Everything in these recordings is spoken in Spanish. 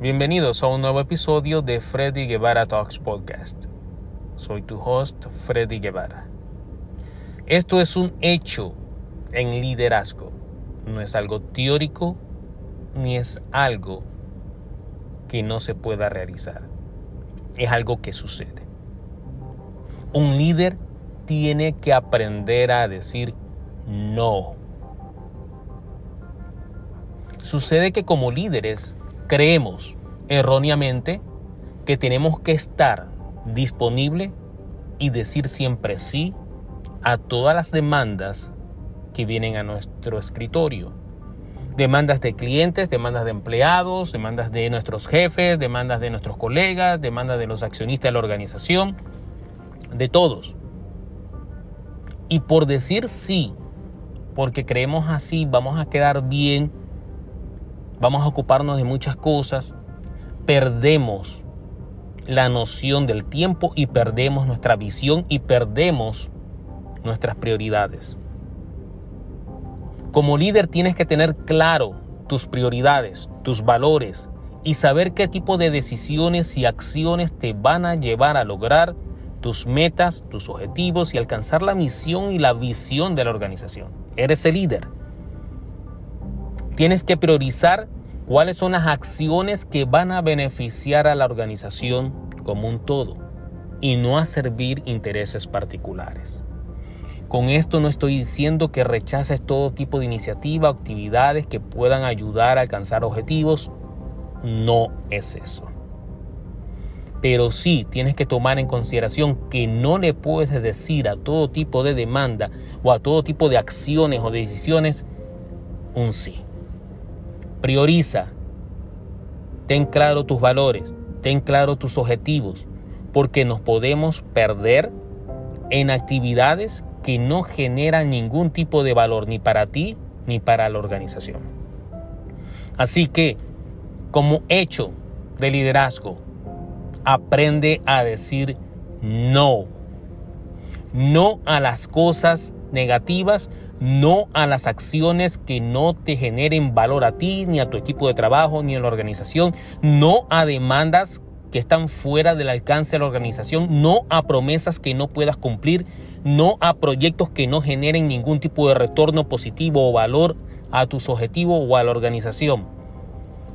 Bienvenidos a un nuevo episodio de Freddy Guevara Talks Podcast. Soy tu host, Freddy Guevara. Esto es un hecho en liderazgo. No es algo teórico ni es algo que no se pueda realizar. Es algo que sucede. Un líder tiene que aprender a decir no. Sucede que como líderes creemos erróneamente que tenemos que estar disponible y decir siempre sí a todas las demandas que vienen a nuestro escritorio. Demandas de clientes, demandas de empleados, demandas de nuestros jefes, demandas de nuestros colegas, demandas de los accionistas de la organización, de todos. Y por decir sí, porque creemos así, vamos a quedar bien, vamos a ocuparnos de muchas cosas, perdemos la noción del tiempo y perdemos nuestra visión y perdemos nuestras prioridades. Como líder tienes que tener claro tus prioridades, tus valores y saber qué tipo de decisiones y acciones te van a llevar a lograr tus metas, tus objetivos y alcanzar la misión y la visión de la organización. Eres el líder. Tienes que priorizar cuáles son las acciones que van a beneficiar a la organización como un todo y no a servir intereses particulares. Con esto no estoy diciendo que rechaces todo tipo de iniciativa o actividades que puedan ayudar a alcanzar objetivos. No es eso. Pero sí tienes que tomar en consideración que no le puedes decir a todo tipo de demanda o a todo tipo de acciones o decisiones un sí. Prioriza. Ten claro tus valores, ten claro tus objetivos, porque nos podemos perder en actividades que no generan ningún tipo de valor ni para ti ni para la organización. Así que, como hecho de liderazgo, aprende a decir no. No a las cosas negativas, no a las acciones que no te generen valor a ti, ni a tu equipo de trabajo, ni a la organización, no a demandas que están fuera del alcance de la organización, no a promesas que no puedas cumplir, no a proyectos que no generen ningún tipo de retorno positivo o valor a tus objetivos o a la organización.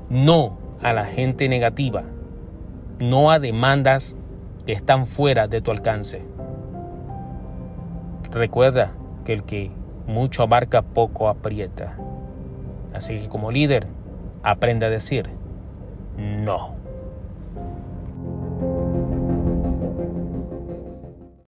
No a la gente negativa, no a demandas que están fuera de tu alcance. Recuerda que el que mucho abarca, poco aprieta. Así que como líder, aprende a decir no.